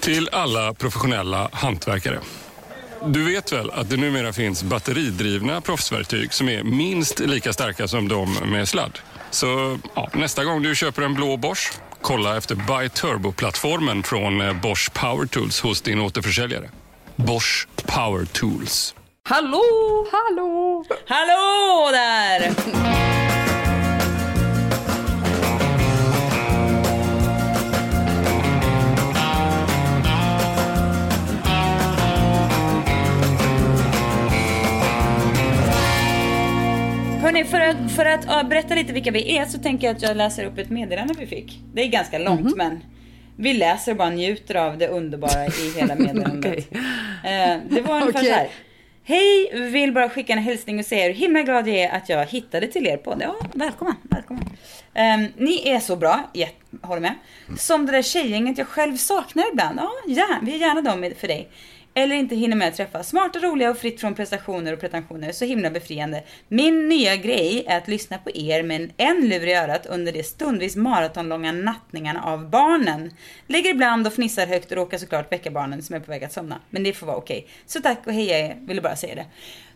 Till alla professionella hantverkare. Du vet väl att det numera finns batteridrivna proffsverktyg som är minst lika starka som de med sladd? Så ja, nästa gång du köper en blå Bosch, kolla efter Buy Turbo-plattformen från eh, Bosch Power Tools hos din återförsäljare. Bosch Power Tools. Hallå! Hallå! Hallå där! Hörrni, för att, för att ja, berätta lite vilka vi är så tänker jag att jag läser upp ett meddelande vi fick. Det är ganska långt men vi läser och bara njuter av det underbara i hela meddelandet. eh, det var ungefär Okej. så här. Hej, vill bara skicka en hälsning och säga hur himla glad jag är att jag hittade till er podd. Ja, välkommen, välkommen. Ehm, ni är så bra, ja, håller med. Som det där tjejgänget jag själv saknar ibland. Ja, ja, vi är gärna dem för dig. Eller inte hinner med att träffa. Smarta, roliga och fritt från prestationer och pretensioner. Så himla befriande. Min nya grej är att lyssna på er med en, lur i örat under de stundvis maratonlånga nattningarna av barnen. Ligger ibland och fnissar högt och råkar såklart väcka barnen som är på väg att somna. Men det får vara okej. Så tack och heja er, ville bara säga det.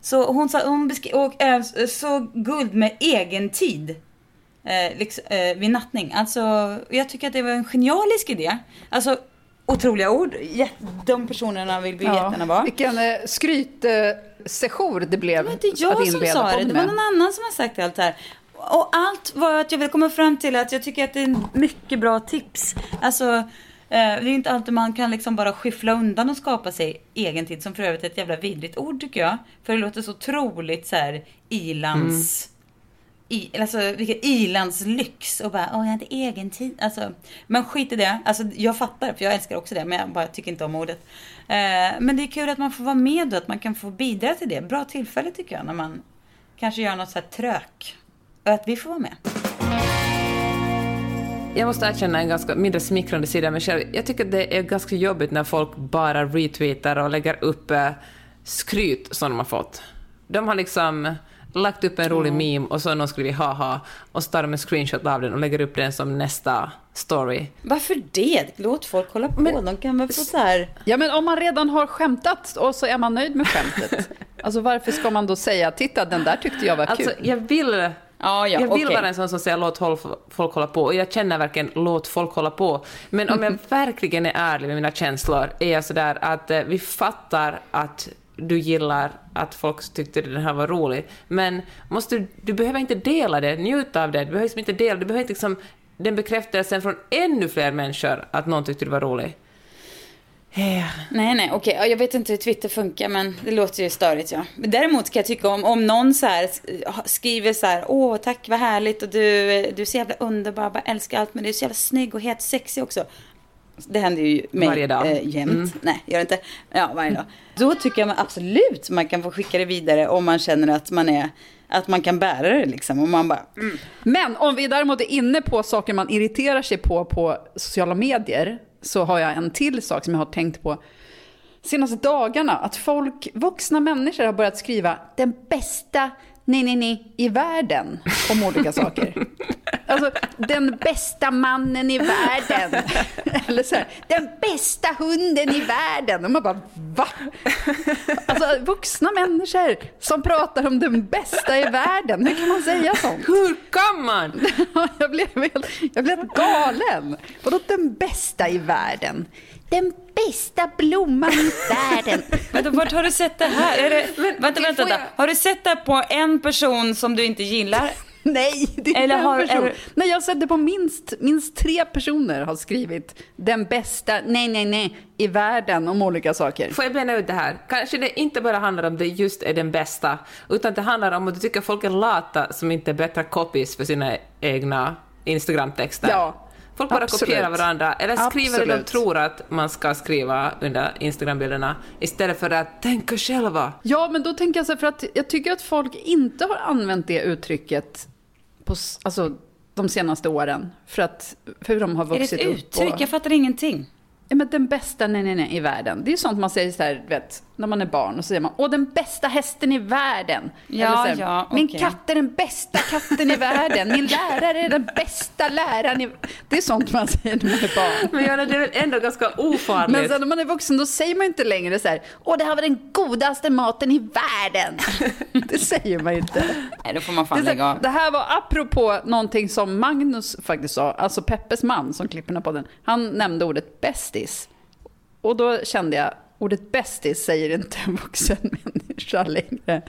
Så hon sa, hon beskrev, och äh, så guld med egen tid. Eh, liksom, eh, vid nattning. Alltså, jag tycker att det var en genialisk idé. Alltså, otroliga ord. De personerna vill vi jättegärna vara. Vilken eh, skrytsession det blev Det var inte jag att som sa det, det var någon annan som har sagt allt här. Och allt var att jag vill komma fram till att jag tycker att det är mycket bra tips. Alltså, eh, det är inte alltid man kan liksom bara skyffla undan och skapa sig egen tid, som för övrigt är ett jävla vidrigt ord tycker jag. För det låter så otroligt så här ilands... I, alltså vilken ilandslyx och bara åh jag hade egen tid. Alltså, men skit i det. Alltså, jag fattar för jag älskar också det men jag bara tycker inte om ordet. Eh, men det är kul att man får vara med och att man kan få bidra till det. Bra tillfälle tycker jag när man kanske gör något så här trök. Och att vi får vara med. Jag måste erkänna en ganska mindre smickrande sida av mig själv. Jag tycker det är ganska jobbigt när folk bara retweetar och lägger upp eh, skryt som de har fått. De har liksom lagt upp en rolig meme och så har någon skrivit haha och så tar de en screenshot av den och lägger upp den som nästa story. Varför det? Låt folk hålla på. De kan väl få så här... Ja, men om man redan har skämtat och så är man nöjd med skämtet. alltså varför ska man då säga, titta den där tyckte jag var Alltså, kul. jag vill... Ja, ja, jag vill okej. vara en sån som säger låt folk hålla på, och jag känner verkligen låt folk hålla på. Men om jag verkligen är ärlig med mina känslor är jag sådär att eh, vi fattar att du gillar att folk tyckte den här var rolig, men måste, du- du behöver inte dela det, njuta av det, du behöver liksom inte dela, du behöver inte liksom den bekräftelsen från ännu fler människor att någon tyckte du var rolig. Yeah. Nej, nej, okej. Okay. Jag vet inte hur Twitter funkar, men det låter ju störigt, ja. Däremot kan jag tycka om, om någon så här skriver så här, åh, tack, vad härligt, och du, du är så jävla underbar, bara älskar allt, men du är så jävla snygg och helt sexig också. Det händer ju mig Varje dag. Eh, jämt. Nej, gör det inte. Ja, varje dag. Då tycker jag absolut man kan få skicka det vidare om man känner att man är, att man kan bära det liksom. Och man bara, mm. Men om vi däremot är inne på saker man irriterar sig på på sociala medier så har jag en till sak som jag har tänkt på senaste dagarna. Att folk, vuxna människor har börjat skriva den bästa nej, nej, nej i världen om olika saker. Alltså, den bästa mannen i världen. Eller så här, den bästa hunden i världen. Och man bara, va? Alltså, vuxna människor som pratar om den bästa i världen. Hur kan man säga sånt? hur kan man? jag, blev helt, jag blev helt galen. Vadå den bästa i världen? Den bästa blomman i världen. Vänta, vart har du sett det här? Är det, vänta, vänta, vänta. jag- Har du sett det på en person som du inte gillar? Nej, det är Eller inte har- en person. eller- Nej, jag har sett det på minst, minst tre personer har skrivit den bästa, nej, nej, nej, i världen om olika saker. Får jag bena ut det här? Kanske det inte bara handlar om det just är den bästa, utan det handlar om att du tycker folk är lata som inte bättrar copies för sina egna Instagram-texter. Ja. Folk bara Absolut. kopierar varandra, eller skriver det de Absolut. tror att man ska skriva under Instagram-bilderna, istället för att tänka själva. Ja, men då tänker jag så här, för att jag tycker att folk inte har använt det uttrycket på, alltså, de senaste åren. För, att, för hur de har Är det vuxit ett upp. uttryck? Och, Jag fattar ingenting. Ja, men den bästa nej, nej, nej, i världen. Det är ju sånt man säger så här, vet, när man är barn. Och så säger man, åh den bästa hästen i världen. Ja, här, ja, Min okej. katt är den bästa katten i världen. Min lärare är den bästa läraren i... Det är sånt man säger när man är barn. Men ja, det är väl ändå ganska ofarligt. Men sen när man är vuxen då säger man inte längre så här, åh det här var den godaste maten i världen. Det säger man ju inte. Nej, då får man Det, fan så lägga av. det här var apropå någonting som Magnus faktiskt sa, alltså Peppes man som klipper den här podden. Han nämnde ordet bästis. Och då kände jag, ordet bästis säger inte en vuxen människa längre.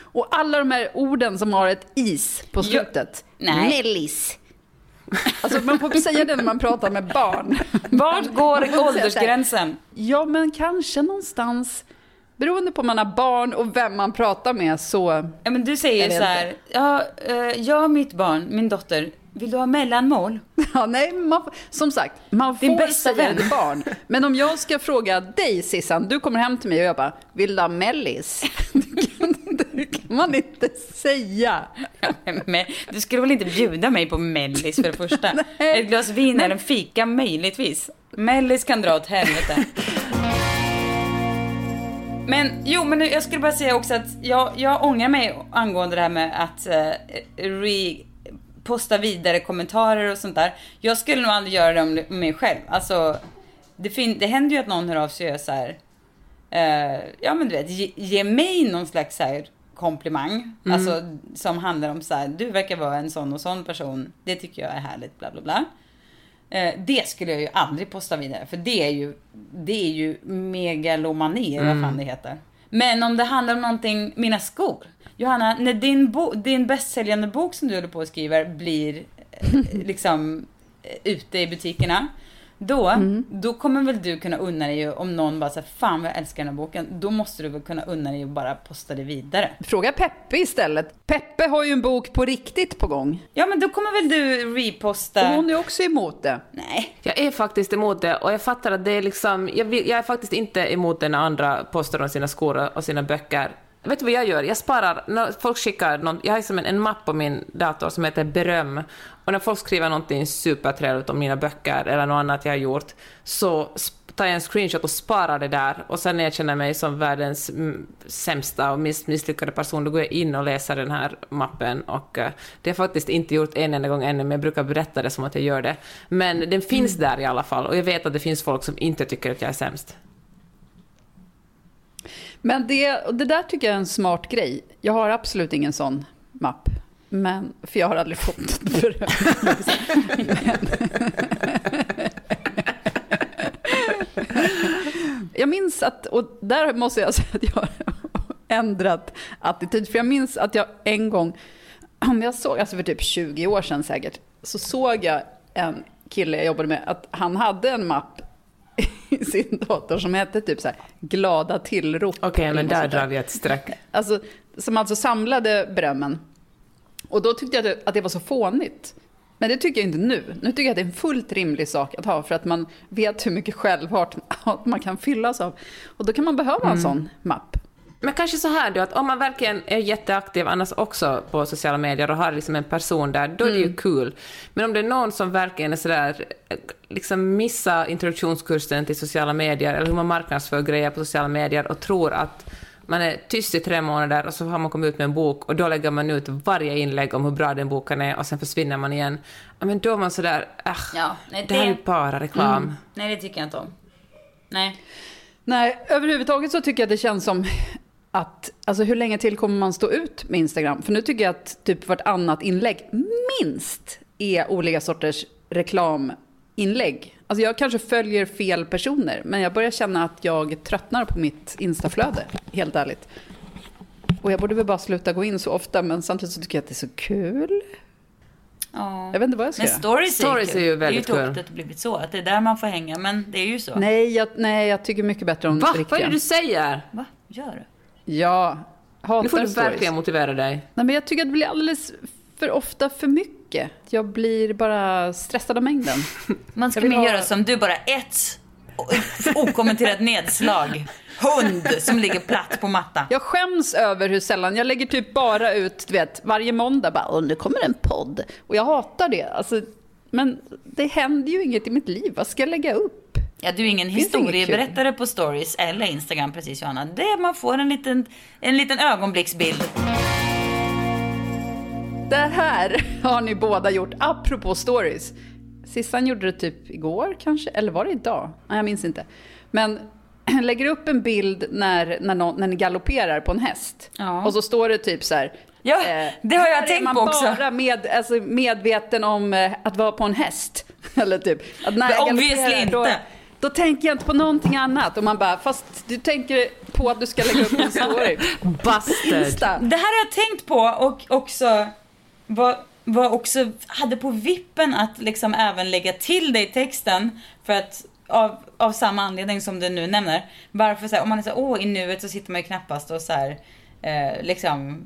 Och alla de här orden som har ett is på slutet. nej. Mellis. Alltså man får säga det när man pratar med barn. Vart går åldersgränsen? Ja, men kanske någonstans, beroende på om man har barn och vem man pratar med så... Ja, men du säger så här, ja, eh, jag och mitt barn, min dotter, vill du ha mellanmål? Ja, nej, man, som sagt, man Din får bästa säga vän. barn. Men om jag ska fråga dig Sissan, du kommer hem till mig och jag bara, vill du ha mellis? Det kan, man inte säga. Men du skulle väl inte bjuda mig på mellis för det första? Ett glas vin eller en fika möjligtvis. Mellis kan dra åt helvete. Men jo, men jag skulle bara säga också att jag, jag ångrar mig angående det här med att eh, re, posta vidare kommentarer och sånt där. Jag skulle nog aldrig göra det om mig själv. Alltså, det, fin- det händer ju att någon hör av sig och gör så här, eh, ja men du vet, ge, ge mig någon slags så här komplimang. Alltså som handlar om så här, du verkar vara en sån och sån person. Det tycker jag är härligt, bla bla bla. Eh, det skulle jag ju aldrig posta vidare, för det är ju, det är ju megalomani, eller vad fan det heter. Men om det handlar om någonting, mina skor. Johanna, när din, bo, din bästsäljande bok som du håller på och skriver blir eh, liksom eh, ute i butikerna. Då, då kommer väl du kunna unna dig, om någon bara säger fan vad jag älskar den här boken. Då måste du väl kunna unna dig och bara posta det vidare. Fråga Peppe istället. Peppe har ju en bok på riktigt på gång. Ja men då kommer väl du Och reposta... hon är också emot det. Nej. Jag är faktiskt emot det och jag fattar att det är liksom, jag, vill, jag är faktiskt inte emot det när andra postar om sina skor och sina böcker. Vet du vad jag gör? Jag sparar, när folk skickar någon, jag har liksom en, en mapp på min dator som heter beröm och när folk skriver någonting supertrevligt om mina böcker eller något annat jag har gjort så tar jag en screenshot och sparar det där och sen när jag känner mig som världens mm, sämsta och mest misslyckade person då går jag in och läser den här mappen och eh, det har jag faktiskt inte gjort en enda gång ännu men jag brukar berätta det som att jag gör det. Men den finns där i alla fall och jag vet att det finns folk som inte tycker att jag är sämst. Men det, det där tycker jag är en smart grej. Jag har absolut ingen sån mapp. Men, för jag har aldrig fått något beröm. Jag minns att, och där måste jag säga att jag har ändrat attityd. För jag minns att jag en gång, om jag såg, alltså för typ 20 år sedan säkert, så såg jag en kille jag jobbade med, att han hade en mapp i sin dator som hette typ så här, glada tillrop. Okej, eller men där drar vi ett streck. Alltså, som alltså samlade berömmen. Och då tyckte jag att det, var så fånigt. Men det tycker jag inte nu. Nu tycker jag att det är en fullt rimlig sak att ha för att man vet hur mycket självhat man kan fyllas av. Och då kan man behöva en sån mapp. Men kanske så här då, att om man verkligen är jätteaktiv annars också på sociala medier och har liksom en person där, då är det ju kul. Men om det är någon som verkligen är sådär, liksom missar introduktionskursen till sociala medier, eller hur man marknadsför grejer på sociala medier och tror att man är tyst i tre månader och så har man kommit ut med en bok och då lägger man ut varje inlägg om hur bra den boken är och sen försvinner man igen. Ja, men då är man sådär, äh, Ja, nej, det här är bara reklam. Nej, det tycker jag inte om. Nej. Nej, överhuvudtaget så tycker jag det känns som att, alltså hur länge till kommer man stå ut med Instagram? För nu tycker jag att typ vartannat inlägg minst är olika sorters reklaminlägg. Alltså jag kanske följer fel personer, men jag börjar känna att jag tröttnar på mitt Instaflöde, helt ärligt. Och jag borde väl bara sluta gå in så ofta, men samtidigt så tycker jag att det är så kul. Ja. Jag vet inte vad jag ska Men göra. stories, Stories är, är ju ju kul. väldigt Det är ju kul. tråkigt att det blivit så, att det är där man får hänga, men det är ju så. Nej jag, nej, jag tycker mycket bättre om Va? Vad riktiga. är det du säger? Va? Gör det? Ja, hatar Nu får du stories. verkligen motivera dig. Nej, men jag tycker att det blir alldeles för ofta för mycket. Jag blir bara stressad av mängden. Man mer ha- göra som du, bara ett okommenterat nedslag. Hund som ligger platt på mattan. Jag skäms över hur sällan, jag lägger typ bara ut, du vet, varje måndag bara, nu kommer en podd. Och jag hatar det. Alltså, men det händer ju inget i mitt liv, vad ska jag lägga upp? Ja, du är ingen Finns historieberättare på stories eller Instagram precis Johanna. Det är man får en liten, en liten ögonblicksbild. Det här har ni båda gjort, apropå stories. Sissan gjorde det typ igår kanske, eller var det idag? Nej, jag minns inte. Men lägger upp en bild när, när, någon, när ni galopperar på en häst. Ja. Och så står det typ så här. Ja, det har jag här är tänkt man på också. bara med, alltså, medveten om eh, att vara på en häst. Eller typ. Att när Men jag galopperar, Då, inte. Då tänker jag inte på någonting annat. Och man bara, fast du tänker på att du ska lägga upp en story. Insta. Det här har jag tänkt på och också var, var också, hade på vippen att liksom även lägga till i texten för att av, av samma anledning som du nu nämner. Varför så här, om man är så här, åh i nuet så sitter man ju knappast och så här, eh, liksom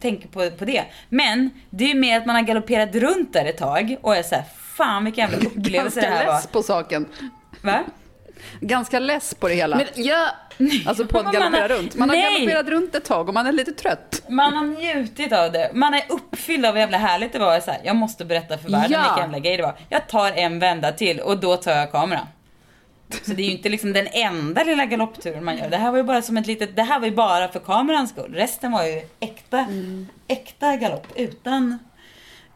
tänker på, på det. Men det är ju mer att man har galopperat runt där ett tag och är så här, fan vilken jävla upplevelse det Ganska här var. less på saken. Va? Ganska less på det hela. Men jag... Alltså på att galoppera har- runt. Man har Nej! galopperat runt ett tag och man är lite trött. Man har njutit av det. Man är uppfylld av hur jävla härligt det var. Så här, jag måste berätta för världen Ja. vilken jävla grej det var. Jag tar en vända till och då tar jag kameran. Så det är ju inte liksom den enda lilla galoppturen man gör. Det här var ju bara som ett litet, det här var ju bara för kamerans skull. Resten var ju äkta, äkta galopp utan,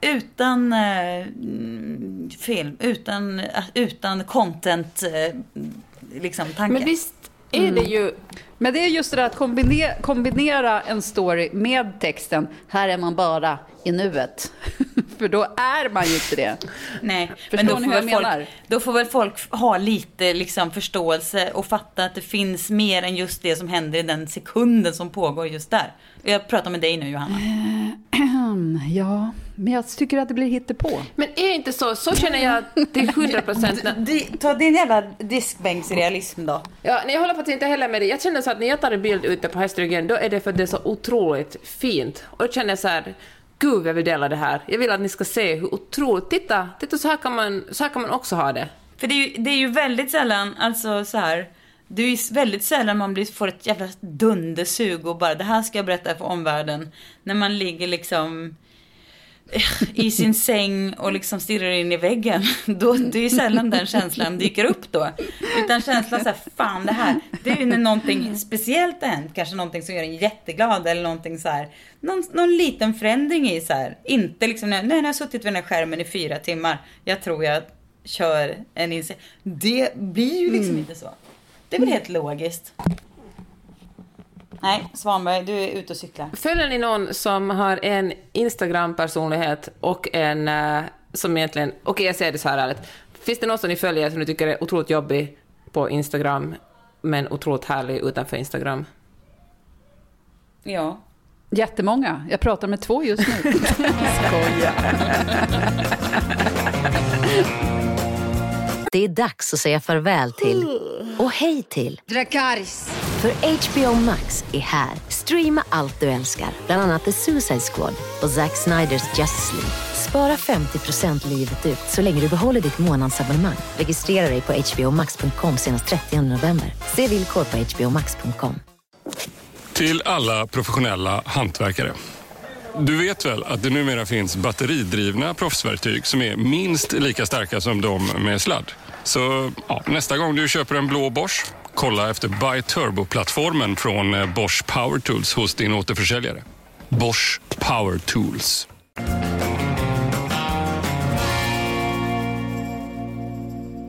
utan eh, mm, film, utan, utan content, eh, liksom tanke. Men visst är det ju... Men det är just det där att kombinera, kombinera en story med texten. Här är man bara i nuet. För då är man ju inte det. Nej, Förstår men då ni får, hur jag folk, menar? då får väl folk ha lite liksom, förståelse och fatta att det finns mer än just det som händer i den sekunden som pågår just där. Jag pratar med dig nu Johanna. Ja, men jag tycker att det blir hittepå. Men är inte så, så känner jag till 100 procent. Ta din jävla diskbänksrealism då. Ja, nej, jag håller faktiskt inte heller med dig. Jag känner så att när jag tar en bild ute på hästryggen, då är det för att det är så otroligt fint. Och jag känner så här, gud jag vill dela det här. Jag vill att ni ska se hur otroligt, titta, titta så här kan man, så här kan man också ha det. För det är, ju, det är ju väldigt sällan, alltså så här. Det är ju väldigt sällan man blir, får ett jävla dundersug och bara det här ska jag berätta för omvärlden. När man ligger liksom i sin säng och liksom stirrar in i väggen. Då, det är ju sällan den känslan dyker upp då. Utan känslan så här, fan det här. Det är ju när någonting speciellt har hänt. Kanske någonting som gör en jätteglad eller någonting så här. Någon, någon liten förändring i så här. Inte liksom, nej nu har jag suttit vid den här skärmen i fyra timmar. Jag tror jag kör en inse. Det blir ju liksom inte så. Det är väl helt logiskt. Nej, Svanberg, du är ute och cyklar. Följer ni någon som har en Instagram-personlighet och en eh, som egentligen, okej jag säger det så här ärligt, finns det någon som ni följer som ni tycker är otroligt jobbig på Instagram, men otroligt härlig utanför Instagram? Ja. Jättemånga. Jag pratar med två just nu. Skoja. Det är dags att säga farväl till och hej till. Dracarys. För HBO Max är här. Streama allt du älskar, bland annat The Suicide Squad och Zack Sniders Justice League. Spara 50% livet ut så länge du behåller ditt månadsabonnemang. Registrera dig på hbomax.com senast 30 november. Se villkor på hbomax.com. Till alla professionella hantverkare. Du vet väl att det numera finns batteridrivna proffsverktyg som är minst lika starka som de med sladd? Så ja, nästa gång du köper en blå Bosch, kolla efter Buy Turbo-plattformen från eh, Bosch Power Tools hos din återförsäljare. Bosch Power Tools.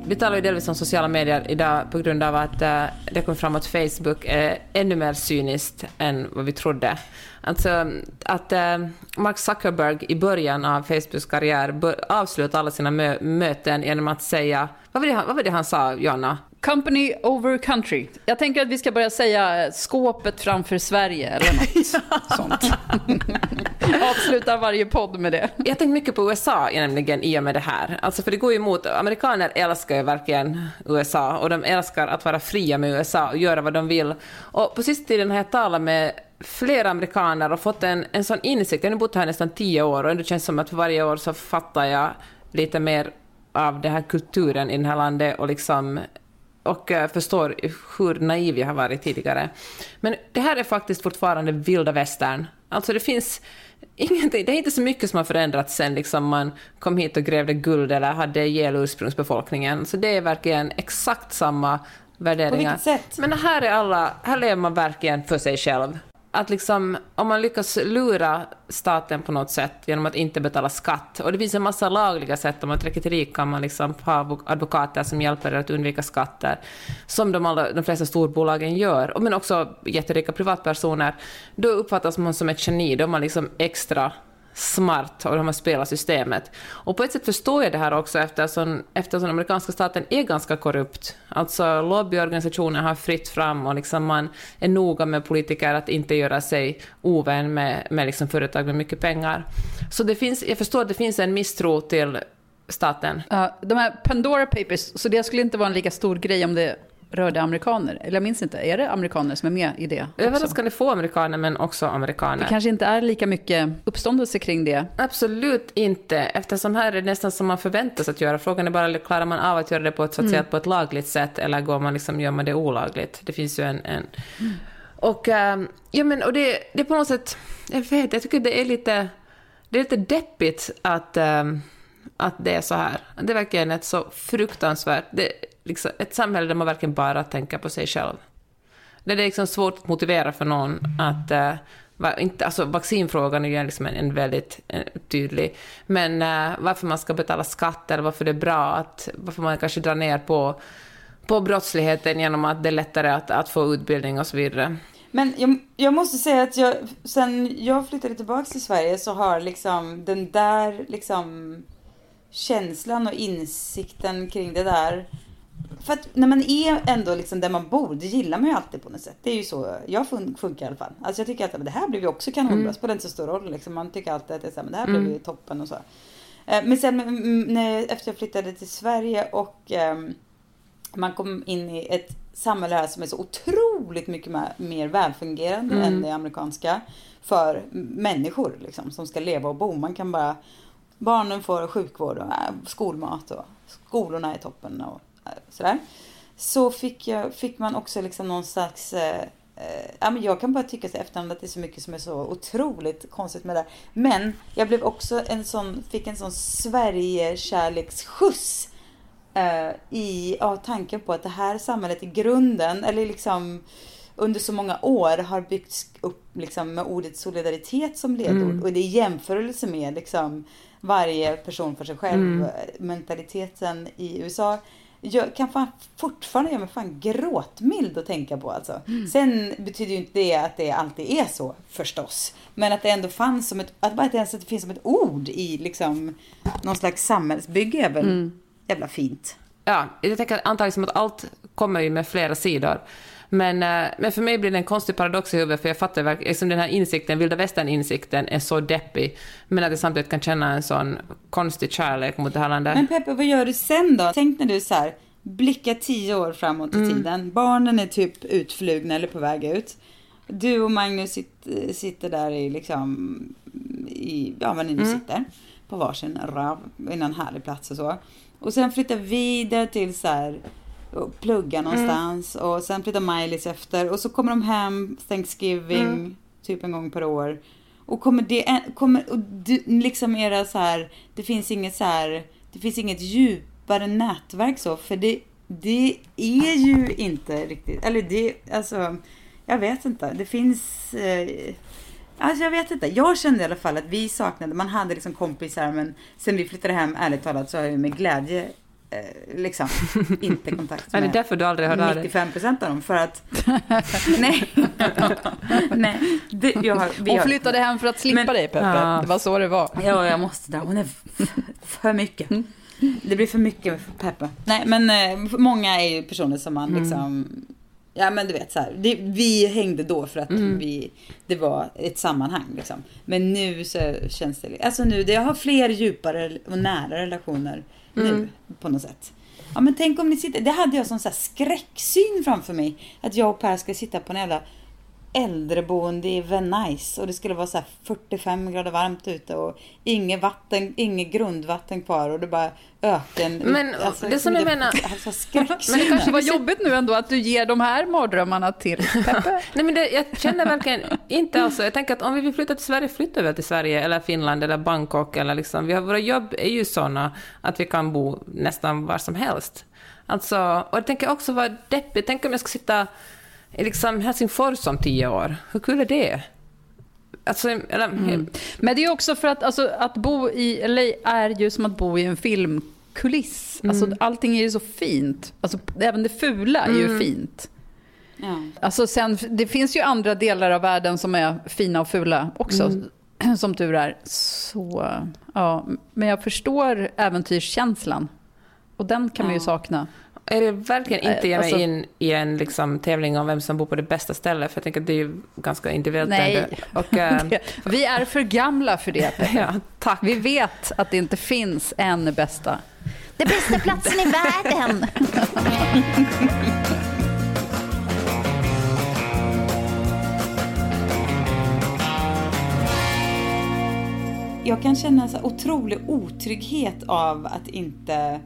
Vi talar ju delvis om sociala medier idag på grund av att eh, det kom fram att Facebook är ännu mer cyniskt än vad vi trodde. Alltså att eh, Mark Zuckerberg i början av Facebooks karriär avslutade alla sina möten genom att säga, vad var det han, vad var det han sa, Jonna? Company over country. Jag tänker att vi ska börja säga skåpet framför Sverige eller något sånt. Avsluta varje podd med det. Jag tänkte mycket på USA nämligen i och med det här. Alltså för det går ju emot, amerikaner älskar ju verkligen USA och de älskar att vara fria med USA och göra vad de vill. Och på sista tiden har jag talat med fler amerikaner och fått en, en sån insikt. Jag har nu bott här nästan tio år och det känns som att för varje år så fattar jag lite mer av den här kulturen i det här landet och liksom och eh, förstår hur naiv jag har varit tidigare. Men det här är faktiskt fortfarande vilda västern. Alltså det finns ingenting, det är inte så mycket som har förändrats sen liksom man kom hit och grävde guld eller hade ihjäl ursprungsbefolkningen. Så det är verkligen exakt samma värderingar. På vilket sätt? Men här är alla, här lever man verkligen för sig själv att liksom, om man lyckas lura staten på något sätt genom att inte betala skatt, och det finns en massa lagliga sätt, om man är till rik kan man liksom ha advokater som hjälper er att undvika skatter, som de, alla, de flesta storbolagen gör, men också jätterika privatpersoner, då uppfattas man som ett geni, då är man liksom extra smart och de har spelat systemet. Och på ett sätt förstår jag det här också eftersom, eftersom amerikanska staten är ganska korrupt. Alltså lobbyorganisationer har fritt fram och liksom man är noga med politiker att inte göra sig ovän med, med liksom företag med mycket pengar. Så det finns, jag förstår att det finns en misstro till staten. Uh, de här Pandora Papers, så det skulle inte vara en lika stor grej om det rörde amerikaner. Eller jag minns inte, är det amerikaner som är med i det? Vet ska det få amerikaner, men också amerikaner. Det kanske inte är lika mycket uppståndelse kring det? Absolut inte, eftersom här är det nästan som man förväntas att göra. Frågan är bara, klarar man av att göra det på ett, så att säga, mm. på ett lagligt sätt, eller går man liksom, gör man det olagligt? Det finns ju en... en... Mm. Och, ähm, ja, men, och det, det är på något sätt, jag vet, jag tycker det är lite, det är lite deppigt att, ähm, att det är så här. Det är verkligen ett så fruktansvärt... Det, liksom, ett samhälle där man verkligen bara tänker på sig själv. Det är liksom svårt att motivera för någon att... Uh, inte, alltså vaccinfrågan är ju liksom en, en väldigt en, tydlig. Men äh, varför man ska betala skatt eller varför det är bra att... Varför man kanske drar ner på, på brottsligheten genom att det är lättare att, att få utbildning och så vidare. Men jag, jag, måste säga att jag, sen jag flyttade tillbaka till Sverige så har liksom den där liksom känslan och insikten kring det där för att när man är ändå liksom där man bor, det gillar man ju alltid på något sätt. Det är ju så jag fun funkar i alla fall. Alltså jag tycker att det här blev ju också kanonbra, mm. spelar inte så stor roll liksom. Man tycker alltid att det, är så här, men det här mm. blev ju toppen och så. Eh, men sen när, efter jag flyttade till Sverige och eh, man kom in i ett samhälle här som är så otroligt mycket mer, mer välfungerande mm. än det amerikanska. För människor liksom, som ska leva och bo. Man kan bara, barnen får sjukvård och äh, skolmat och skolorna är toppen. Och, sådär. Så fick, jag, fick man också liksom någon slags eh, eh, ja, men jag kan bara tycka efterhand att det är så mycket som är så otroligt konstigt med det. Men jag blev också en sån, fick en sån Sverige-kärleksskjuts eh, i ja, tanken på att det här samhället i grunden, eller liksom under så många år har byggts upp liksom, med ordet solidaritet som ledord. Mm. Och det är jämförelse med liksom, varje person för sig själv, mm. mentaliteten i USA jag kan fan fortfarande göra mig fan gråtmild att tänka på alltså. Mm. Sen betyder ju inte det att det alltid är så förstås. Men att det ändå fanns som ett, att bara ens att det finns som ett ord i liksom någon slags samhällsbygge är väl mm. jävla fint. Ja, jag tänker antagligen att allt kommer ju med flera sidor. Men, eh, men för mig blir det en konstig paradox i huvudet, för jag fattar verkligen, liksom den här insikten, vilda västern-insikten är så deppig, men att jag samtidigt kan känna en sån konstig kärlek mot det här landet. Men Peppe, vad gör du sen då? Tänk när du så här, blickar tio år framåt i mm. tiden, barnen är typ utflugna eller på väg ut. Du och Magnus sitter, sitter där i liksom, i, ja var ni nu mm. sitter, på varsin rav, i någon härlig plats och så. Och sen flyttar vidare till så här, och plugga någonstans mm. och sen flyttar Miley's efter och så kommer de hem Thanksgiving mm. typ en gång per år. Och kommer det, kommer, och du, liksom era så här, det finns inget så här, det finns inget djupare nätverk så, för det, det är ju inte riktigt, eller det, alltså, jag vet inte, det finns, eh, Alltså jag vet inte. Jag kände i alla fall att vi saknade, man hade liksom kompisar men sen vi flyttade hem, ärligt talat, så har jag med glädje liksom inte kontakt med är det därför du aldrig hörde 95 procent av dem. För att, nej, nej. Det, jag har, vi Hon flyttade hem för att slippa men, dig Peppe. Ja. Det var så det var. Ja, jag måste där. Hon är för mycket. Mm. Det blir för mycket för Peppe. Nej, men eh, många är ju personer som man mm. liksom Ja men du vet så här, det, vi hängde då för att mm. vi, det var ett sammanhang liksom. Men nu så känns det, alltså nu, det, jag har fler djupare och nära relationer nu mm. på något sätt. Ja men tänk om ni sitter, det hade jag som så skräcksyn framför mig. Att jag och Per ska sitta på en jävla äldreboende i Venice och det skulle vara så här 45 grader varmt ute och inget vatten, inget grundvatten kvar och det bara öken. Men det som jag menar- Alltså Men det kanske var jobbigt nu ändå att du ger de här mardrömmarna till Peppe. Nej, men det, jag känner verkligen inte alls så. Jag tänker att om vi vill flytta till Sverige, flyttar vi till Sverige eller Finland eller Bangkok. Eller liksom, vi har, våra jobb är ju sådana att vi kan bo nästan var som helst. Alltså, och jag tänker också vara deppigt. Tänk om jag ska sitta liksom Helsingfors om tio år. Hur kul är det? Alltså, eller, Men det är också för att alltså, att bo i LA är ju som att bo i en filmkuliss. Alltså, allting är ju så fint. Alltså, även det fula är ju fint. Ja. Alltså, sen, det finns ju andra delar av världen som är fina och fula också. Som tur är. Så, ja. Men jag förstår äventyrskänslan. Och den kan man ju Ja. sakna. Är det verkligen inte ge mig Alltså- in i en liksom, tävling om vem som bor på det bästa stället? För jag tänker att det är ju ganska individuellt. Nej. Och, eh, Vi är för gamla för det. Ja, tack. Vi vet att det inte finns en bästa. Den bästa platsen i världen. Jag kan känna så här otrolig otrygghet av att inte...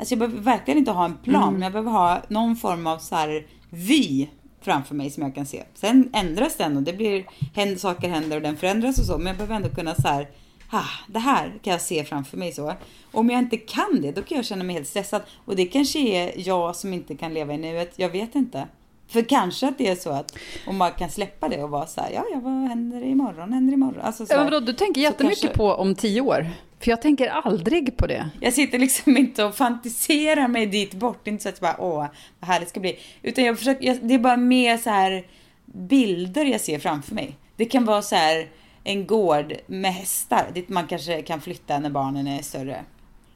Alltså jag behöver verkligen inte ha en plan, men jag behöver ha någon form av så här vy framför mig som jag kan se. Sen ändras den och det blir, händer, saker händer och den förändras och så, men jag behöver ändå kunna så här, ah, det här kan jag se framför mig så. Om jag inte kan det, då kan jag känna mig helt stressad. Och det kanske är jag som inte kan leva i nuet, jag vet inte. För kanske att det är så att om man kan släppa det och vara så här, ja, ja, vad händer imorgon, händer imorgon. Alltså så Ja, här. men vadå, du tänker jättemycket kanske- på om tio år. För jag tänker aldrig på det. Jag sitter liksom inte och fantiserar mig dit bort. Det är inte så att jag bara, åh, vad härligt det ska bli. Utan jag försöker, jag, det är bara mer så här bilder jag ser framför mig. Det kan vara så här en gård med hästar dit man kanske kan flytta när barnen är större.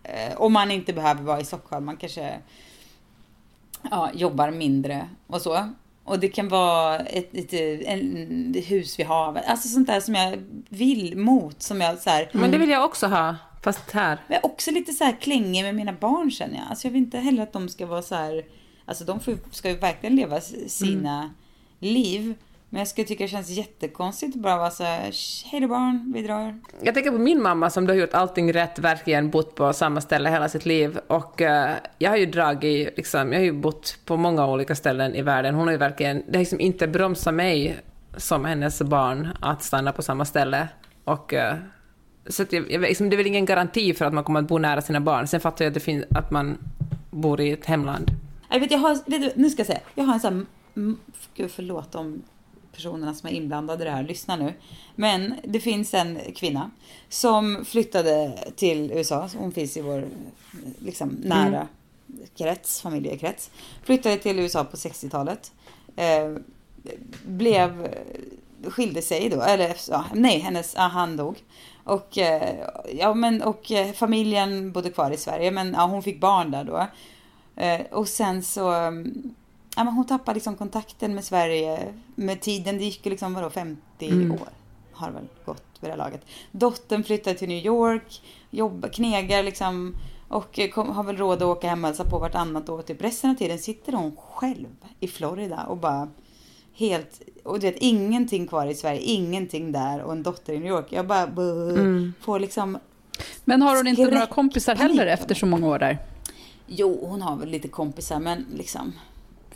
Eh, om man inte behöver vara i Stockholm. Man kanske ja, jobbar mindre och så. Och det kan vara ett, ett, ett hus vid havet. Alltså sånt där som jag vill mot. Som jag så här, Men det vill jag också ha, fast här. men också lite så här klängig med mina barn känner jag. Alltså jag vill inte heller att de ska vara så här... Alltså de får, ska ju verkligen leva sina liv. Men jag skulle tycka det känns jättekonstigt att bara vara så här, hej då barn, vi drar. Jag tänker på min mamma som har gjort allting rätt, verkligen bott på samma ställe hela sitt liv. Och eh, jag har ju dragit, liksom, jag har ju bott på många olika ställen i världen. Hon har ju verkligen, det har liksom inte bromsat mig som hennes barn att stanna på samma ställe. Och, eh, så att jag, jag, liksom, det är väl ingen garanti för att man kommer att bo nära sina barn. Sen fattar jag att, det finns, att man bor i ett hemland. Jag vet, jag har, vet du, nu ska jag säga, jag har en sån här, gud förlåt om personerna som är inblandade i det här lyssnar nu. Men det finns en kvinna som flyttade till USA, hon finns i vår liksom, nära krets, familjekrets. Flyttade till USA på 60-talet. Eh, blev, skilde sig då, eller ja, nej, hennes, ja, han dog. Och, eh, ja, men, och eh, familjen bodde kvar i Sverige, men ja, hon fick barn där då. Eh, och sen så, mm, ja, men hon tappade liksom kontakten med Sverige med tiden. Det gick ju liksom, vadå, 50 år har väl gått vid det här laget. Dottern flyttade till New York, jobbar, knegar liksom och kom, har väl råd att åka hem och hälsa på vartannat år. Typ resten av tiden sitter hon själv i Florida och bara helt, och du vet ingenting kvar i Sverige, ingenting där och en dotter i New York. Jag bara buh, får liksom Men har hon inte några kompisar heller efter så många år där? Jo, hon har väl lite kompisar men liksom.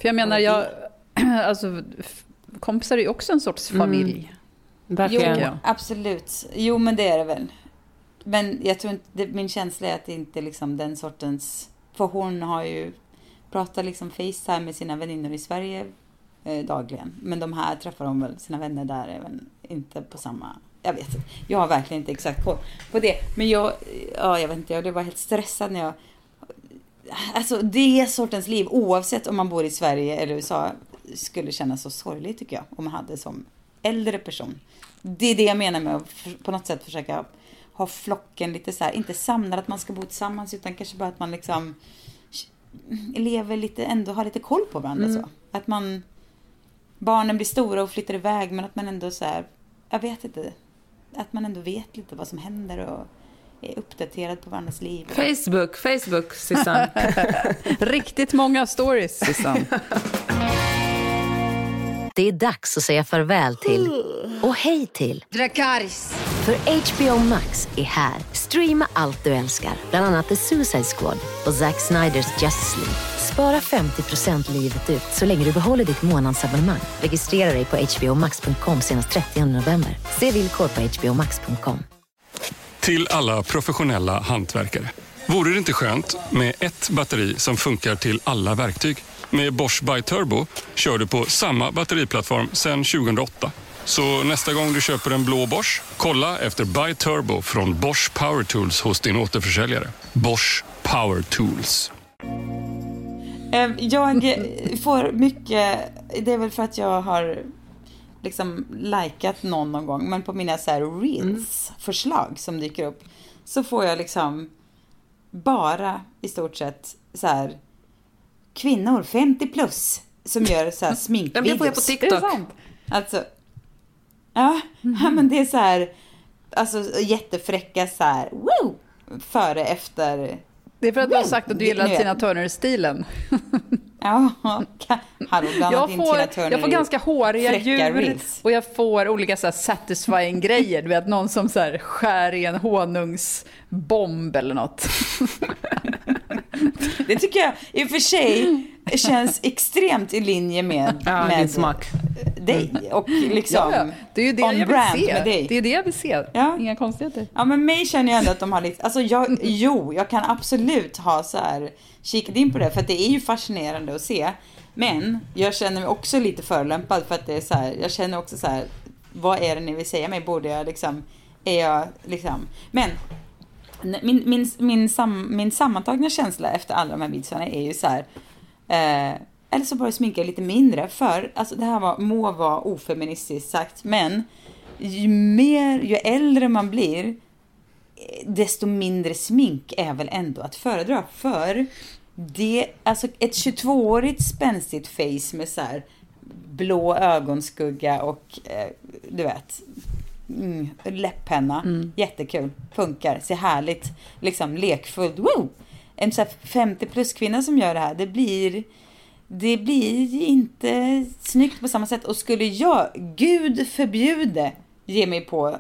För jag menar, jag, alltså, kompisar är ju också en sorts familj. Jo, Verkligen. Ja. absolut. Jo, men det är det väl. Men jag tror inte, det, min känsla är att det inte är liksom den sortens... För hon har ju pratat liksom Facetime med sina väninnor i Sverige eh, dagligen. Men de här träffar hon väl sina vänner där även inte på samma... Jag vet inte. Jag har verkligen inte exakt koll på det. Men jag, ja, jag vet inte, jag blev bara helt stressad när jag... Alltså det sortens liv, oavsett om man bor i Sverige eller USA, skulle kännas så sorgligt tycker jag. Om man hade som äldre person. Det är det jag menar med att på något sätt försöka ha flocken lite så här, inte samlad att man ska bo tillsammans utan kanske bara att man liksom lever lite, ändå har lite koll på varandra så. Att man, barnen blir stora och flyttar iväg men att man ändå så här, jag vet inte, att man ändå vet lite vad som händer och är uppdaterad på varandras liv. Facebook, Facebook, Susanne. Riktigt många stories, Susanne. Det är dags att säga farväl till och hej till Dracarys. För HBO Max är här. Streama allt du älskar, bland annat The Suicide Squad och Zack Sniders Justice League. Spara 50% livet ut så länge du behåller ditt månadsabonnemang. Registrera dig på hbomax.com senast 30 november. Se villkor på hbomax.com. Till alla professionella hantverkare. Vore det inte skönt med ett batteri som funkar till alla verktyg? Med Bosch By Turbo kör du på samma batteriplattform sedan 2008. Så nästa gång du köper en blå Bosch, kolla efter By Turbo från Bosch Power Tools hos din återförsäljare. Bosch Power Tools. Ehm, jag får mycket, det är väl för att jag har liksom likat någon någon gång, men på mina så här reels-förslag som dyker upp så får jag liksom bara i stort sett så här kvinnor 50 plus som gör så här Ja, men det får jag på sminkvideos. TikTok. Är det sant? Alltså, ja, ja, men det är så här, alltså jättefräcka så här, wow, före, efter. Det är för att du har sagt att du gillar Tina Turner-stilen. Ja, blandat Jag får, jag får ganska håriga djur reels. och jag får olika så här satisfying grejer. Du vet, någon som så här skär i en honungsbomb eller något. Det tycker jag i och för sig känns extremt i linje med, Ja, med din smak. Dig och liksom Ja. Det är ju det on jag brand vill se. med dig. Det är det jag vill se. Ja. Inga konstigheter. Ja men mig känner jag ändå att de har lite, alltså jag, jo, jag kan absolut ha så här kikat in på det för det är ju fascinerande att se. Men jag känner mig också lite förolämpad för att det är så här, jag känner också så här, vad är det ni vill säga mig? Borde jag liksom, är jag liksom, men min, min, min, sam, min sammantagna känsla efter alla de här videorna är ju så här, eh, eller så bara sminka lite mindre för, alltså det här var, må vara ofeministiskt sagt, men ju mer, ju äldre man blir, desto mindre smink är väl ändå att föredra. För det, alltså ett 22-årigt spänstigt face med så här blå ögonskugga och eh, du vet, mm, läpppenna. Jättekul, funkar, ser härligt, liksom lekfullt. Wow! En så här 50 plus kvinna som gör det här, det blir det blir inte snyggt på samma sätt. Och skulle jag, gud förbjude, ge mig på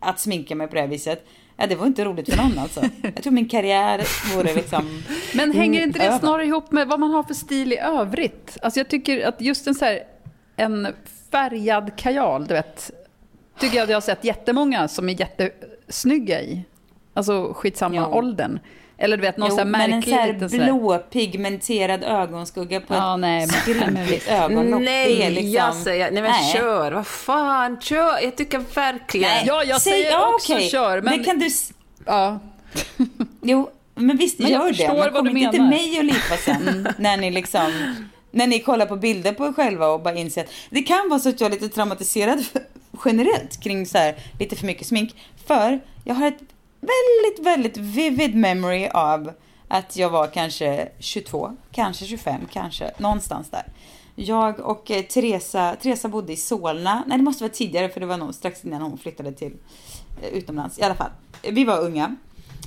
att sminka mig på det här viset. Ja, det var inte roligt för någon alltså. Jag tror min karriär vore liksom... Men hänger inte det snarare ihop med vad man har för stil i övrigt? Alltså jag tycker att just en så här, en färgad kajal, du vet, tycker jag att jag har sett jättemånga som är jättesnygga i. Alltså skitsamma Jo. åldern. Eller du vet, någon Jo, så här men en märklig så här liten så här- blå pigmenterad ögonskugga på Ja, ett nej, skrynkligt ögonlock. Nej, det liksom... jag säger, nej men Nej. kör, vad fan, kör, jag tycker verkligen. Nej, Ja, jag säg- säger ja, också okej. kör, men- Det kan du... Ja. Jo, men visst Men jag gör det. Men kom du inte till mig och lipa sen. när ni liksom... När ni kollar på bilder på er själva och bara inser att det kan vara så att jag är lite traumatiserad generellt kring så här lite för mycket smink. För jag har ett väldigt, väldigt vivid memory av att jag var kanske 22, kanske 25, kanske någonstans där. Jag och eh, Teresa, Teresa bodde i Solna, nej det måste vara tidigare för det var nog strax innan hon flyttade till eh, utomlands. I alla fall, vi var unga.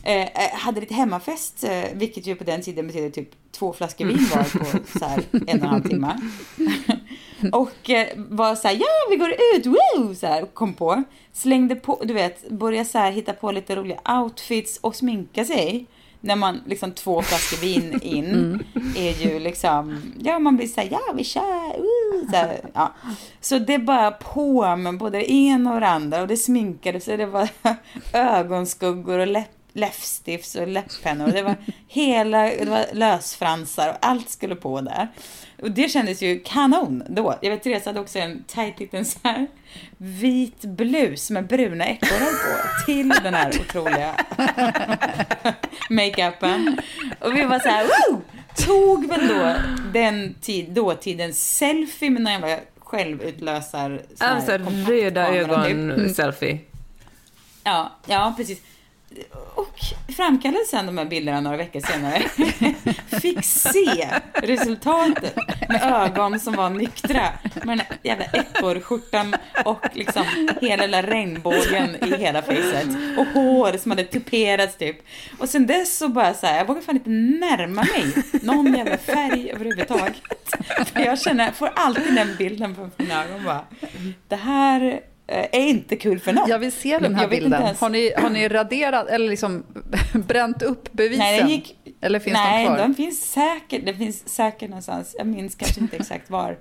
Eh, eh, hade lite hemmafest, eh, vilket ju på den tiden betydde typ två flaskor vin var på så här en och en halv timme. och eh, var så här, ja vi går ut, woo! Så här, kom på. Slängde på, du vet, började så här hitta på lite roliga outfits och sminka sig. När man liksom två flaskor vin in är ju liksom, ja man blir så här, ja vi kör, woo! Så, här, ja. så det bara på med både det ena och det andra och det sminkades och det var ögonskuggor och läpp läppstifts och läpppennor. Det var hela, det var lösfransar och allt skulle på där. Och det kändes ju kanon då. Jag vet Therese hade också en tajt liten så här vit blus med bruna ekorrar på till den här otroliga makeupen. Och vi var så här, Woo! Tog väl då den tid, dåtidens selfie med någon jävla självutlösar Alltså röda typ. ögon-selfie. Ja, ja precis. Och framkallade sen de här bilderna några veckor senare. Fick se resultatet med ögon som var nyktra. Med den här jävla ekorrskjortan och liksom hela lilla regnbågen i hela facet. Och hår som hade tuperats typ. Och sen dess så bara så här, jag vågar fan inte närma mig någon jävla färg överhuvudtaget. För jag känner, jag får alltid den bilden på mina ögon bara. Det här är inte kul för någon. Jag vill se den här Jag bilden. ens- Har ni, har ni raderat eller liksom bränt upp bevisen? Nej, den gick... Eller finns Nej, de kvar? den finns säkert. Det finns säkert någonstans. Jag minns kanske inte exakt var.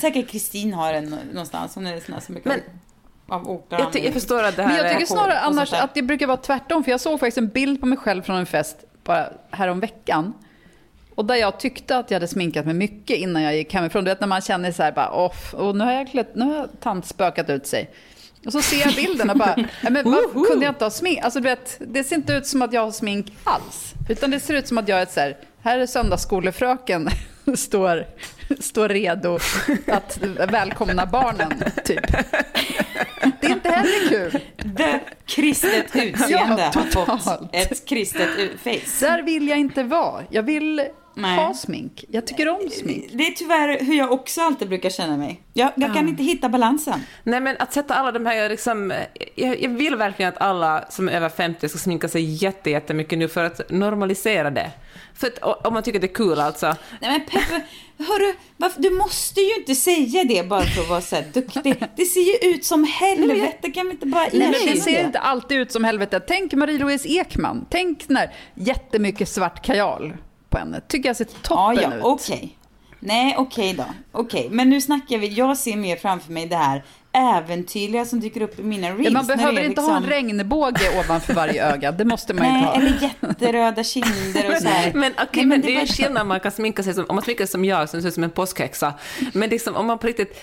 Säkert Kristin har den någonstans. Hon är sån här som brukar... Men- av opera. Jag, jag förstår att det här Men jag tycker snarare annars att det brukar vara tvärtom. För jag såg faktiskt en bild på mig själv från en fest bara härom veckan. Och där jag tyckte att jag hade sminkat mig mycket innan jag gick hemifrån. Du vet när man känner så här bara, off, och nu har jag, klätt, nu har jag tantspökat ut sig. Och så ser jag bilden och bara, men vad, kunde jag inte ha smink? Alltså du vet, det ser inte ut som att jag har smink alls. Utan det ser ut som att jag är så här, här är söndagsskolefröken, står, står redo att välkomna barnen, typ. Det är inte heller kul. Det kristet utseende Ja, har fått totalt. ett kristet face. Där vill jag inte vara. Jag vill Nej. ha smink. Jag tycker om smink. Det är tyvärr hur jag också alltid brukar känna mig. Jag, jag kan inte hitta balansen. Nej men att sätta alla de här liksom, jag, jag vill verkligen att alla som är över 50 ska sminka sig jätte, jättemycket nu för att normalisera det. För att, om man tycker det är kul alltså. Nej men Peppe, hörru, varför, du måste ju inte säga det bara för att vara så här duktig. Det ser ju ut som helvete, kan vi inte bara Nej, men erkänna det ser inte alltid ut som helvete. Tänk Marie-Louise Ekman. Tänk när jättemycket svart kajal på henne. Tycker jag ser Ja, toppen ja, ut. okej. Nej, okej då. Okej, men nu snackar vi, jag ser mer framför mig det här äventyrliga som dyker upp i mina reels. Ja, man behöver inte liksom, ha en regnbåge ovanför varje öga. Det måste man inte Nej, ha. eller jätteröda kinder och så här. Men, okej, Nej, men det det är ju bara- skillnad man kan sminka sig som, om man sminkar sig som jag som ser ut som en påskhäxa. Men liksom, om man på riktigt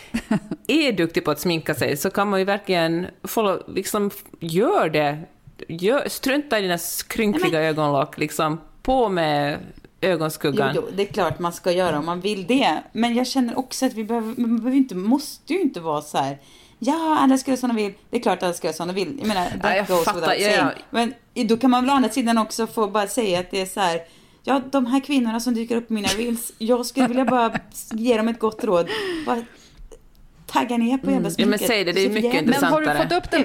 är duktig på att sminka sig så kan man ju verkligen få, liksom, gör det. Gör, strunta i dina skrynkliga ögonlock, liksom, på med ögonskuggan. jo, det är klart man ska göra om man vill det. Men jag känner också att vi behöver, man behöver inte, måste ju inte vara så här. Ja, alla ska göra som de vill. Det är klart alla ska göra som de vill. Jag menar, that Ja, jag goes fattar. without Ja, saying. ja. Men då kan man väl å andra sidan också få bara säga att det är så här. Ja, de här kvinnorna som dyker upp i mina reels. Jag skulle vilja bara ge dem ett gott råd. Bara tagga ner på jävla Mm. Ja, men säg det, det är mycket jävligt Men har du, intressantare. fått upp den,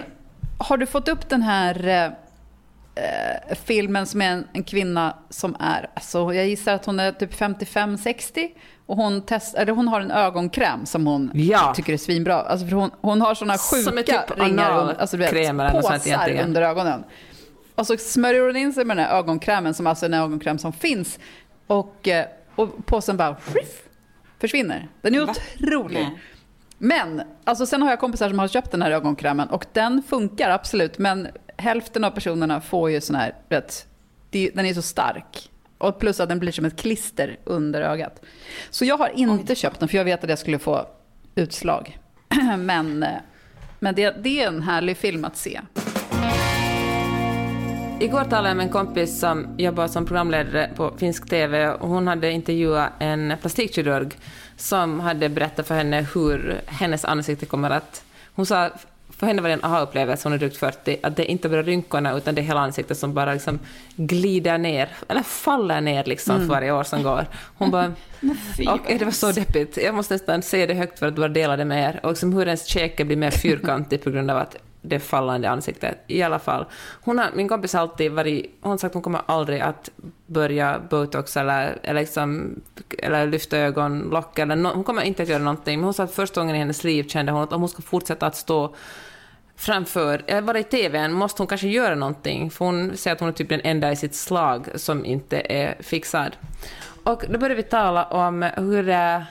har du fått upp den här eh, filmen som är en, en kvinna som är, alltså, jag gissar att hon är typ 55-60 och hon, test, eller hon har en ögonkräm som hon Ja. tycker är svinbra. Alltså, för hon, hon har är sjuka typ ringar, under- alltså, du vet, påsar under ögonen. Och så smörjer hon in sig med den här ögonkrämen som alltså är en ögonkräm som finns. Och, eh, och påsen bara skiff, försvinner. Den är Va? otrolig. Nej. Men, alltså sen har jag kompisar som har köpt den här ögonkrämen och den funkar absolut. Men hälften av personerna får ju sån här, vet, den är så stark. Och plus att den blir som ett klister under ögat. Så jag har inte köpt den för jag vet att jag skulle få utslag. men eh, men det, det är en härlig film att se. Igår talade jag med en kompis som jobbar som programledare på finsk TV och hon hade intervjuat en plastikkirurg som hade berättat för henne hur hennes ansikte kommer att... Hon sa, för henne var det en aha-upplevelse, hon är drygt 40, att det är inte bara rynkorna utan det är hela ansiktet som bara liksom glider ner, eller faller ner liksom för varje år som går. Hon bara... och, det var så deppigt. Jag måste nästan säga det högt för att bara dela det med er. Och liksom hur ens käke blir mer fyrkantig på grund av att det fallande ansiktet. I alla fall. Hon har, min kompis har alltid varit... Hon har sagt att hon kommer aldrig att börja botox eller, eller, liksom, eller lyfta ögonlock. Eller no, hon kommer inte att göra någonting. Men hon sa att första gången i hennes liv kände hon att om hon ska fortsätta att stå framför, eller vara i TVn, måste hon kanske göra någonting, för hon säger att hon är typ den enda i sitt slag som inte är fixad. Och då började vi tala om hur det,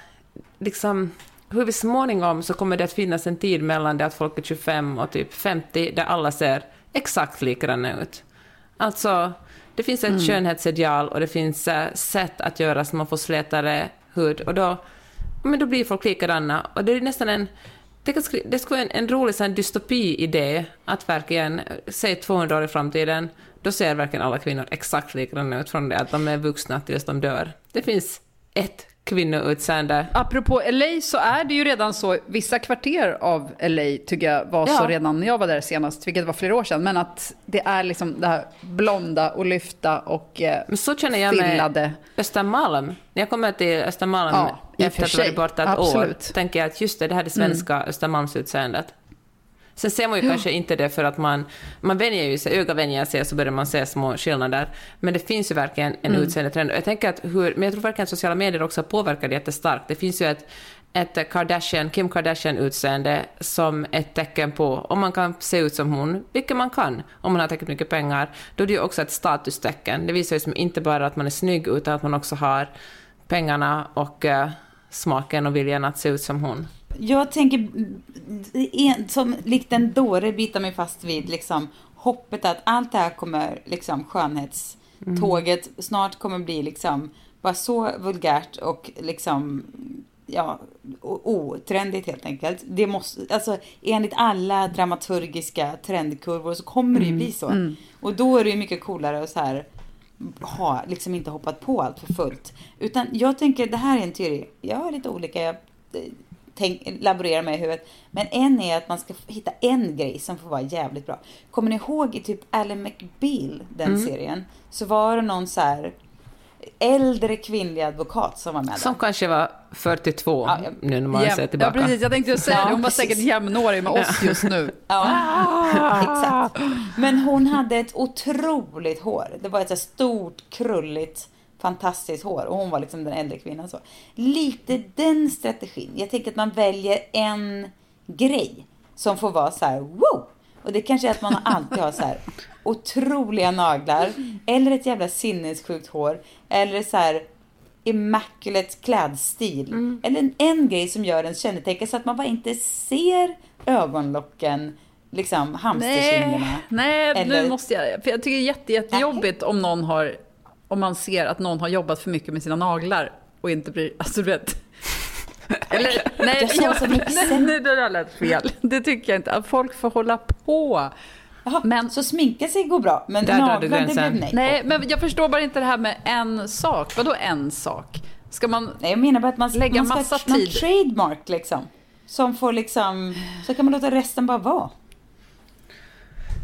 liksom, hur vi småningom så kommer det att finnas en tid mellan det att folk är 25 och typ 50, där alla ser exakt likadana ut. Alltså, det finns ett skönhetsideal och det finns eh, sätt att göra så man får slätare hud, och då, men då blir folk likadana. Och det är nästan en det, kan skri- det skulle vara en, en rolig sån dystopi-idé, att verkligen, eh, säg 200 år i framtiden, då ser verkligen alla kvinnor exakt likadana ut från det att de är vuxna tills de dör. Det finns ett kvinnoutseende. Apropå LA så är det ju redan så, vissa kvarter av LA tycker jag var så Ja. redan när jag var där senast, vilket var flera år sedan, men att det är liksom det här blonda och lyfta och eh, Men så känner jag med. Östermalm. När jag kommer till Östermalm Ja, efter att ha varit borta ett år, Absolut. tänker jag att just det, det här är det svenska Östermalmsutseendet. Sen ser man ju kanske inte det för att man, man vänjer ju sig, öga vänjer sig så börjar man se små skillnader. Men det finns ju verkligen en Mm. utseendetrend. Och Jag tänker att hur, men jag tror verkligen att sociala medier också påverkar det jättestarkt. Det finns ju ett, ett Kardashian, Kim Kardashian-utseende som ett tecken på om man kan se ut som hon, vilket man kan om man har tillräckligt mycket pengar, då är det ju också ett statustecken. Det visar ju som inte bara att man är snygg utan att man också har pengarna och eh, smaken och viljan att se ut som hon. Jag tänker, en, som likt en dåre bita mig fast vid liksom, hoppet att allt det här kommer, liksom skönhetståget snart kommer bli liksom bara så vulgärt och liksom ja, otrendigt helt enkelt. Det måste, alltså enligt alla dramaturgiska trendkurvor så kommer det ju bli så. Och då är det ju mycket coolare att så här ha liksom inte hoppat på allt för fullt. Utan jag tänker, det här är en teori. Jag har lite olika, jag eh, tänk, laborerar med i huvudet. Men en är att man ska hitta en grej som får vara jävligt bra. Kommer ni ihåg i typ Ally McBeal, den serien? Så var det någon så här äldre kvinnlig advokat som var med Som där. kanske var 42 Ja, ja. nu när man Jäm- ser ja, tillbaka. precis. Jag tänkte säga det. Ja, Hon var säkert jämnårig med oss just nu. Ja, exakt. Men hon hade ett otroligt hår. Det var ett så stort, krulligt, fantastiskt hår. Och hon var liksom den äldre kvinnan. Så. Lite den strategin. Jag tänker att man väljer en grej som får vara så här, wow! Och det kanske är att man alltid har så här otroliga naglar. Eller ett jävla sinnessjukt hår. Eller så här immaculate klädstil. Eller en, en grej som gör en kännetecken så att man bara inte ser ögonlocken, liksom hamsterkinderna. Nej, nej Eller- nu måste jag... För jag tycker det är jätte, jättejobbigt om någon har... Om man ser att någon har jobbat för mycket med sina naglar och inte blir... Alltså du vet... Eller, nej, Jag sa som nej, nej, det där lät fel. Det tycker jag inte. Att folk får hålla på. Jaha, Men- så sminka sig går bra, men Där naglar det blev nej. Nej, men jag förstår bara inte det här med en sak. Vadå en sak? Ska man... Nej, jag menar bara att man, Lägga man ska massa ha tid. trademark liksom. Som får liksom, så kan man låta resten bara vara.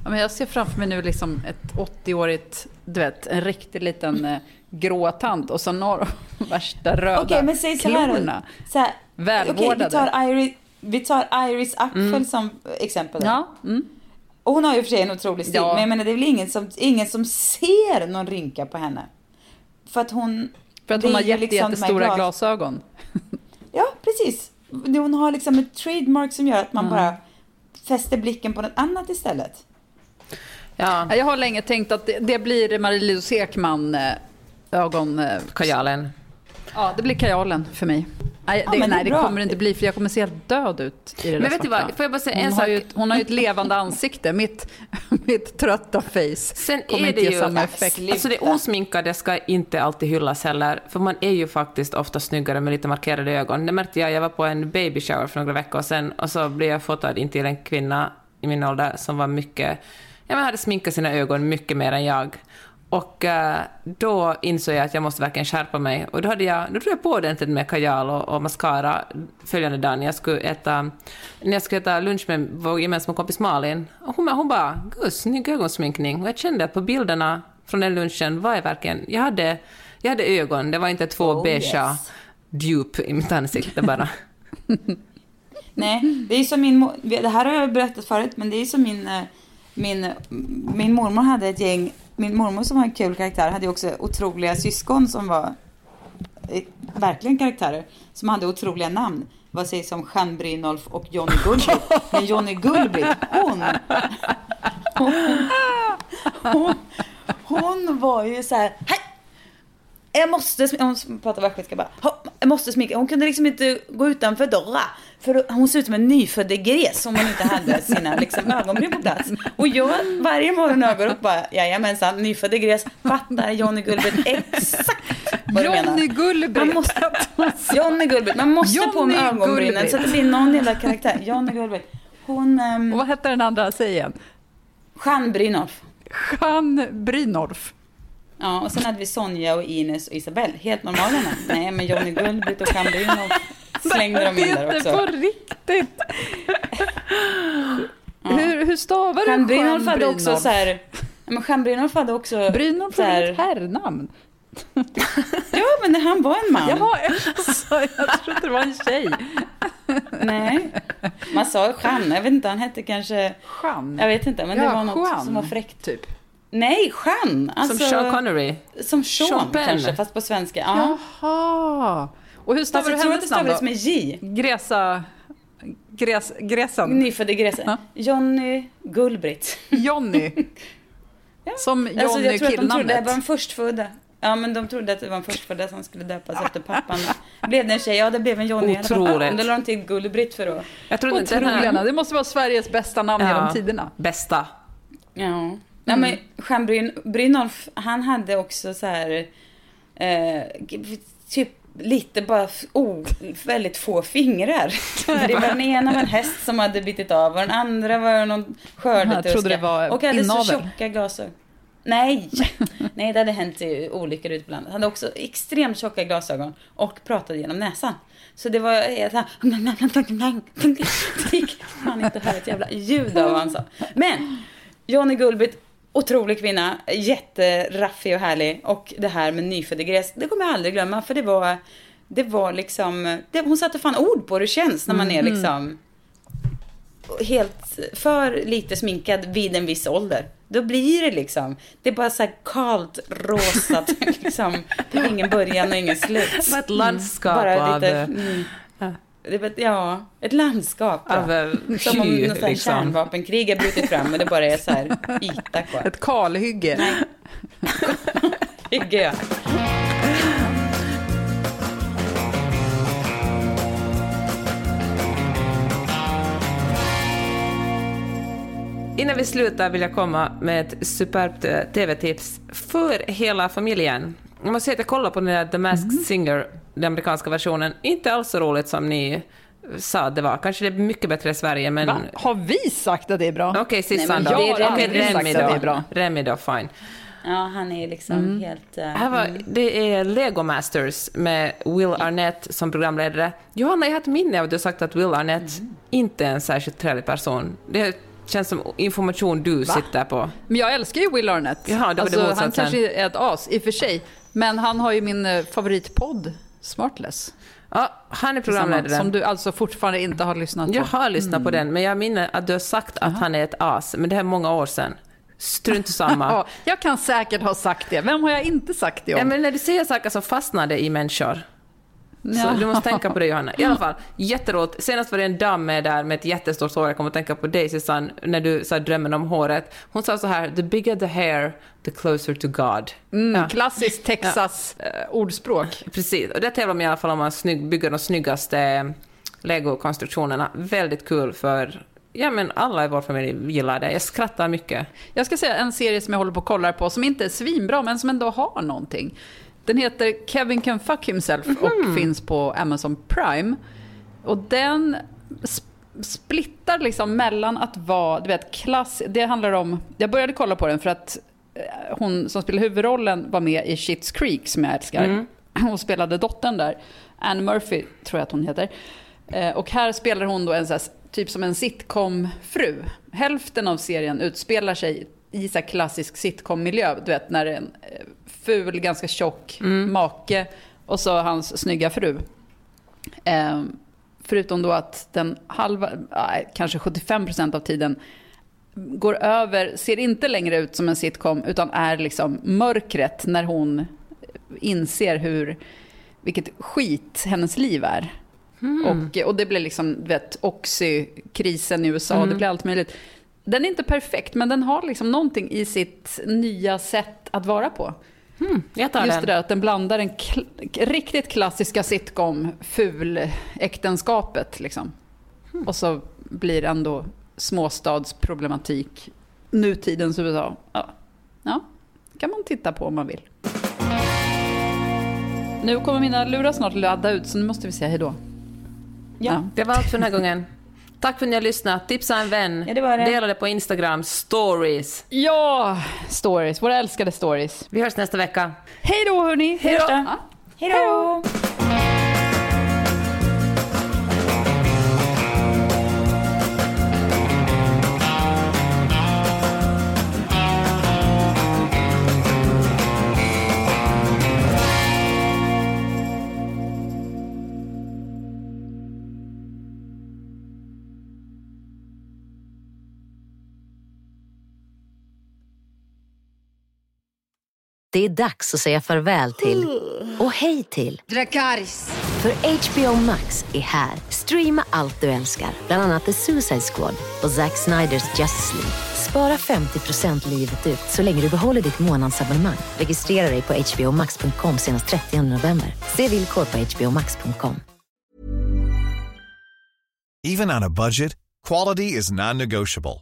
Ja, men jag ser framför mig nu liksom ett 80-årigt, du vet, en riktig liten eh, grå tant och så några värsta röda Okej, men säg så här. klorna. Så här Välvårdade. Okej, vi tar Iris, vi tar Iris Apfel som exempel. Ja, mm. Och hon har ju för sig en otrolig stil, Ja. men jag menar det är väl ingen som, ingen som ser någon rynka på henne. För att hon... För att hon har jätte, liksom jättestora glas- glasögon. Ja, precis. Hon har liksom ett trademark som gör att man bara fäster blicken på något annat istället. Ja, Ja, Jag har länge tänkt att det, det blir Marie-Louise Ekman eh, ögon... eh, kajalen. Ja, det blir kajalen för mig. Nej, Ja, det, men det nej, det kommer det inte bli för jag kommer se helt död ut i det Men vet du svarta. vad, får jag bara säga hon en har sak? Ju, ett- hon har ju ett levande ansikte. Mitt, mitt trötta face Sen kommer är inte det ge ju... samma Ja, effekt. Alltså det osminkade ska inte alltid hyllas heller, för man är ju faktiskt ofta snyggare med lite markerade ögon. Det märkte jag, jag var på en baby shower för några veckor sedan och så blev jag fotad in till en kvinna i min ålder som var mycket, ja men hade sminkat sina ögon mycket mer än jag. Och eh, då insåg jag att jag måste verkligen skärpa mig. Och då, hade jag, då drog jag på ordentligt med kajal och, och mascara följande dag när jag skulle äta, när jag skulle äta lunch med vår gemensamma kompis Malin. Och hon, hon bara, gud, snygg ögonsminkning. Och jag kände att på bilderna från den lunchen var jag verkligen, jag hade, jag hade ögon, det var inte två Oh, beigea yes. djup i mitt ansikte bara. Nej, det är som min Det här har jag berättat förut, men det är som min, eh, min, min mormor hade ett gäng, min mormor som var en kul karaktär hade ju också otroliga syskon som var eh, verkligen karaktärer, som hade otroliga namn. Vad sägs om Jean Brynolf och Johnny Gullbritt? Men Johnny Gullbritt, hon, hon, hon, hon var ju så här, "Hej! Jag måste, hon pratar västgötska bara. "Ha, Jag måste sminka. Hon kunde liksom inte gå utanför dörra. För hon såg ut som en nyfödd gres om hon inte hade sina liksom, ögonbryn på plats. Och jag varje morgon går upp bara, jajamensan, nyfödd gres, fattar Johnny Gullbritt exakt vad du menar. Johnny. Man måste, Johnny Gullbritt, man måste på med Johnny ögonbrynen så att det blir någon jävla karaktär. Johnny Gullbritt. Hon, um, Och vad hette den andra? Säg igen. Jeanne Brynolf. Jeanne Brynolf. Ja, och sen hade vi Sonja och Ines och Isabelle. Helt normala namn. Nej, men Johnny Gullbritt och Jeanne Brynolf slängde de in där Det är också. på riktigt. hur, hur stavar du Jeanne Brynolf hade också så här... Ja, men Jeanne Brynolf hade också... Brynolf här, ett herrnamn? Ja, men han var en man. Jaha, alltså, jag trodde det var en tjej. Nej. Man sa Jeanne, jag vet inte, han hette kanske... Jeanne. Jag vet inte, men det Ja, var något Jeanne, som var fräckt. Typ. Nej, Jeanne! Alltså, Som Sean Connery. Som Sean, Sean kanske, fast på svenska. Ja. Jaha. Och hur stavar du jag tror att hennes det namn stavades då? med J. Gresa... Gres, Gresen? Nyfödde gräset. Ja. Johnny Gullbritt. Jonny. Som Jonny Alltså, jag tror att de trodde det killnamnet. var en förstfödda. Ja, men de trodde att det var en förstfödda som skulle döpas efter pappan. Blev det en tjej? Ja, det blev en Johnny. Otroligt. Då la de till Gullbritt för att... Jag tror inte den här... namn. Det måste vara Sveriges bästa namn genom tiderna. Bästa. Ja. Ja, men Jean Bryn, Brynolf, han hade också så här... Eh, typ lite bara oh, väldigt få fingrar. Det var den ena var en häst som hade bitit av och den andra var någon skördetröska. Jag trodde det var Och hade så tjocka glasögon. Nej, nej det hade hänt i olyckor landet. Han hade också extremt tjocka glasögon och pratade genom näsan. Så det var helt så här... Det gick fan inte att höra ett jävla ljud av vad han sa. Men Johnny Gullbritt, otrolig kvinna, jätteraffig och härlig. Och det här med nyföddegräs, det kommer jag aldrig glömma för det var, det var liksom, det, hon satte fan ord på hur det känns när man är liksom helt för lite sminkad vid en viss ålder. Då blir det liksom, det är bara så här kalt rosa, liksom, det är ingen början och ingen slut. Var ett landskap Bara av, lite, eh, mm. Det ja, ett landskap. Av Som om något liksom. kärnvapenkrig har brutit fram och det bara är så här yta kvar. Ett kalhygge. Hygge, ja. Innan vi slutar vill jag komma med ett superbt eh, TV-tips för hela familjen. Jag måste säga att jag kollade på den där The Masked Mm. Singer, den amerikanska versionen. Inte alls så roligt som ni sa att det var. Kanske det är mycket bättre i Sverige, men... Va? Har vi sagt att det är bra? Okej, Sissan men då. jag har aldrig sagt Remi att det då. är bra. Remi då, fine. ja, han är liksom Mm. helt... eh, Här var, det är Lego Masters med Will Arnett som programledare. Johanna, jag har ett minne av att du har sagt att Will Arnett Mm. inte är en särskilt trevlig person. Det känns som information du sitter på. Men jag älskar ju Will Arnett. Jaha, det var det alltså, han kanske är ett as, i och för sig. Men han har ju min eh, favoritpodd, Smartless. Ja, han är programledare. Som du alltså fortfarande inte har lyssnat på. Jag har lyssnat Mm. på den, men jag minner att du har sagt att han är ett as, men det här är många år sedan. Strunt samma. Ja, jag kan säkert ha sagt det. Vem har jag inte sagt det om? Ja, men när du säger saker som fastnade i människor. Så Ja. du måste tänka på det Johanna. I alla fall, jätteroligt. Senast var det en dam med där med ett jättestort hår. Jag kommer att tänka på dig Susanne, när du sa drömmen om håret. Hon sa så här, the bigger the hair, the closer to God. Mm, Ja. Klassiskt Texas eh, ordspråk. Precis, och där tävlar man i alla fall om att snygg, bygga de snyggaste Lego-konstruktionerna. Väldigt kul för Ja men alla i vår familj gillar det. Jag skrattar mycket. Jag ska säga en serie som jag håller på och kollar på som inte är svinbra men som ändå har någonting. Den heter Kevin Can Fuck Himself och finns på Amazon Prime. Och den sp- splittar liksom mellan att vara, du vet, klass... Det handlar om... Jag började kolla på den för att eh, hon som spelar huvudrollen var med i Schitt's Creek som jag älskar. Hon spelade dottern där. Anne Murphy tror jag att hon heter. Eh, Och här spelar hon då en så här, typ som en sitcom-fru. Hälften av serien utspelar sig i så klassisk sitcom-miljö. Du vet när en eh, ful, ganska tjock make och så hans snygga fru. Eh, förutom då att den halva, kanske 75% av tiden går över, ser inte längre ut som en sitcom utan är liksom mörkret när hon inser hur, vilket skit hennes liv är. Och, och det blir liksom, du vet, Oxy-krisen i USA, det blir allt möjligt. Den är inte perfekt, men den har liksom någonting i sitt nya sätt att vara på. Jag tar Just den. det där att den blandar den kl- riktigt klassiska sitcom, ful-äktenskapet liksom. Och så blir ändå småstadsproblematik, nutidens USA. Ja. ja, kan man titta på om man vill. Nu kommer mina lurar snart ladda ut, så nu måste vi säga hej då. Ja. Det var allt för den här gången. Tack för att ni har lyssnat. Tipsa en vän. Ja, det det. Dela det på Instagram. Stories. ja, stories, våra älskade stories. Vi hörs nästa vecka. Hej då hörni! Hej då. Hej då! Det är dags att säga farväl till och hej till Dracarys. För HBO Max är här. Streama allt du älskar, bland annat The Suicide Squad och Zack Sniders Justice League. Spara 50% livet ut så länge du behåller ditt månadsabonnemang. Registrera dig på hbomax.com senast 30 november. Se villkor på hbomax.com. Even on a budget, quality is non-negotiable.